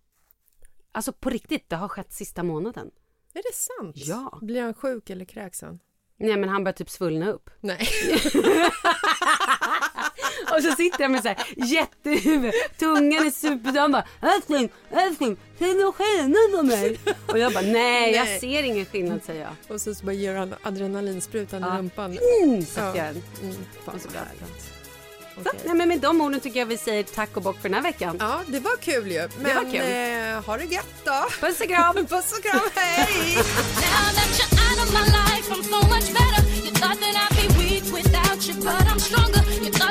Alltså på riktigt, det har skett sista månaden. Är det sant? Ja. Blir han sjuk eller kräks han? Nej men han börjar typ svullna upp. Nej. [LAUGHS] [LAUGHS] Och så sitter jag med så här jättehuvud, tungan är superdum. Han bara älskling, älskling, ser du någon skillnad på mig? Och jag bara nej, jag ser ingen skillnad säger jag. Och så, så bara ger han adrenalinsprutan i Ja. rumpan. Mm, så jag- Mm, fan så bra. Så, Okej. nej men med de orden tycker jag vi säger tack och bock för den här veckan. Ja, det var kul ju. Men var kul. Eh, ha det gött då. Puss och kram! [LAUGHS] Puss och kram, hej! You thought that I'd be weak without you, but I'm stronger. You thought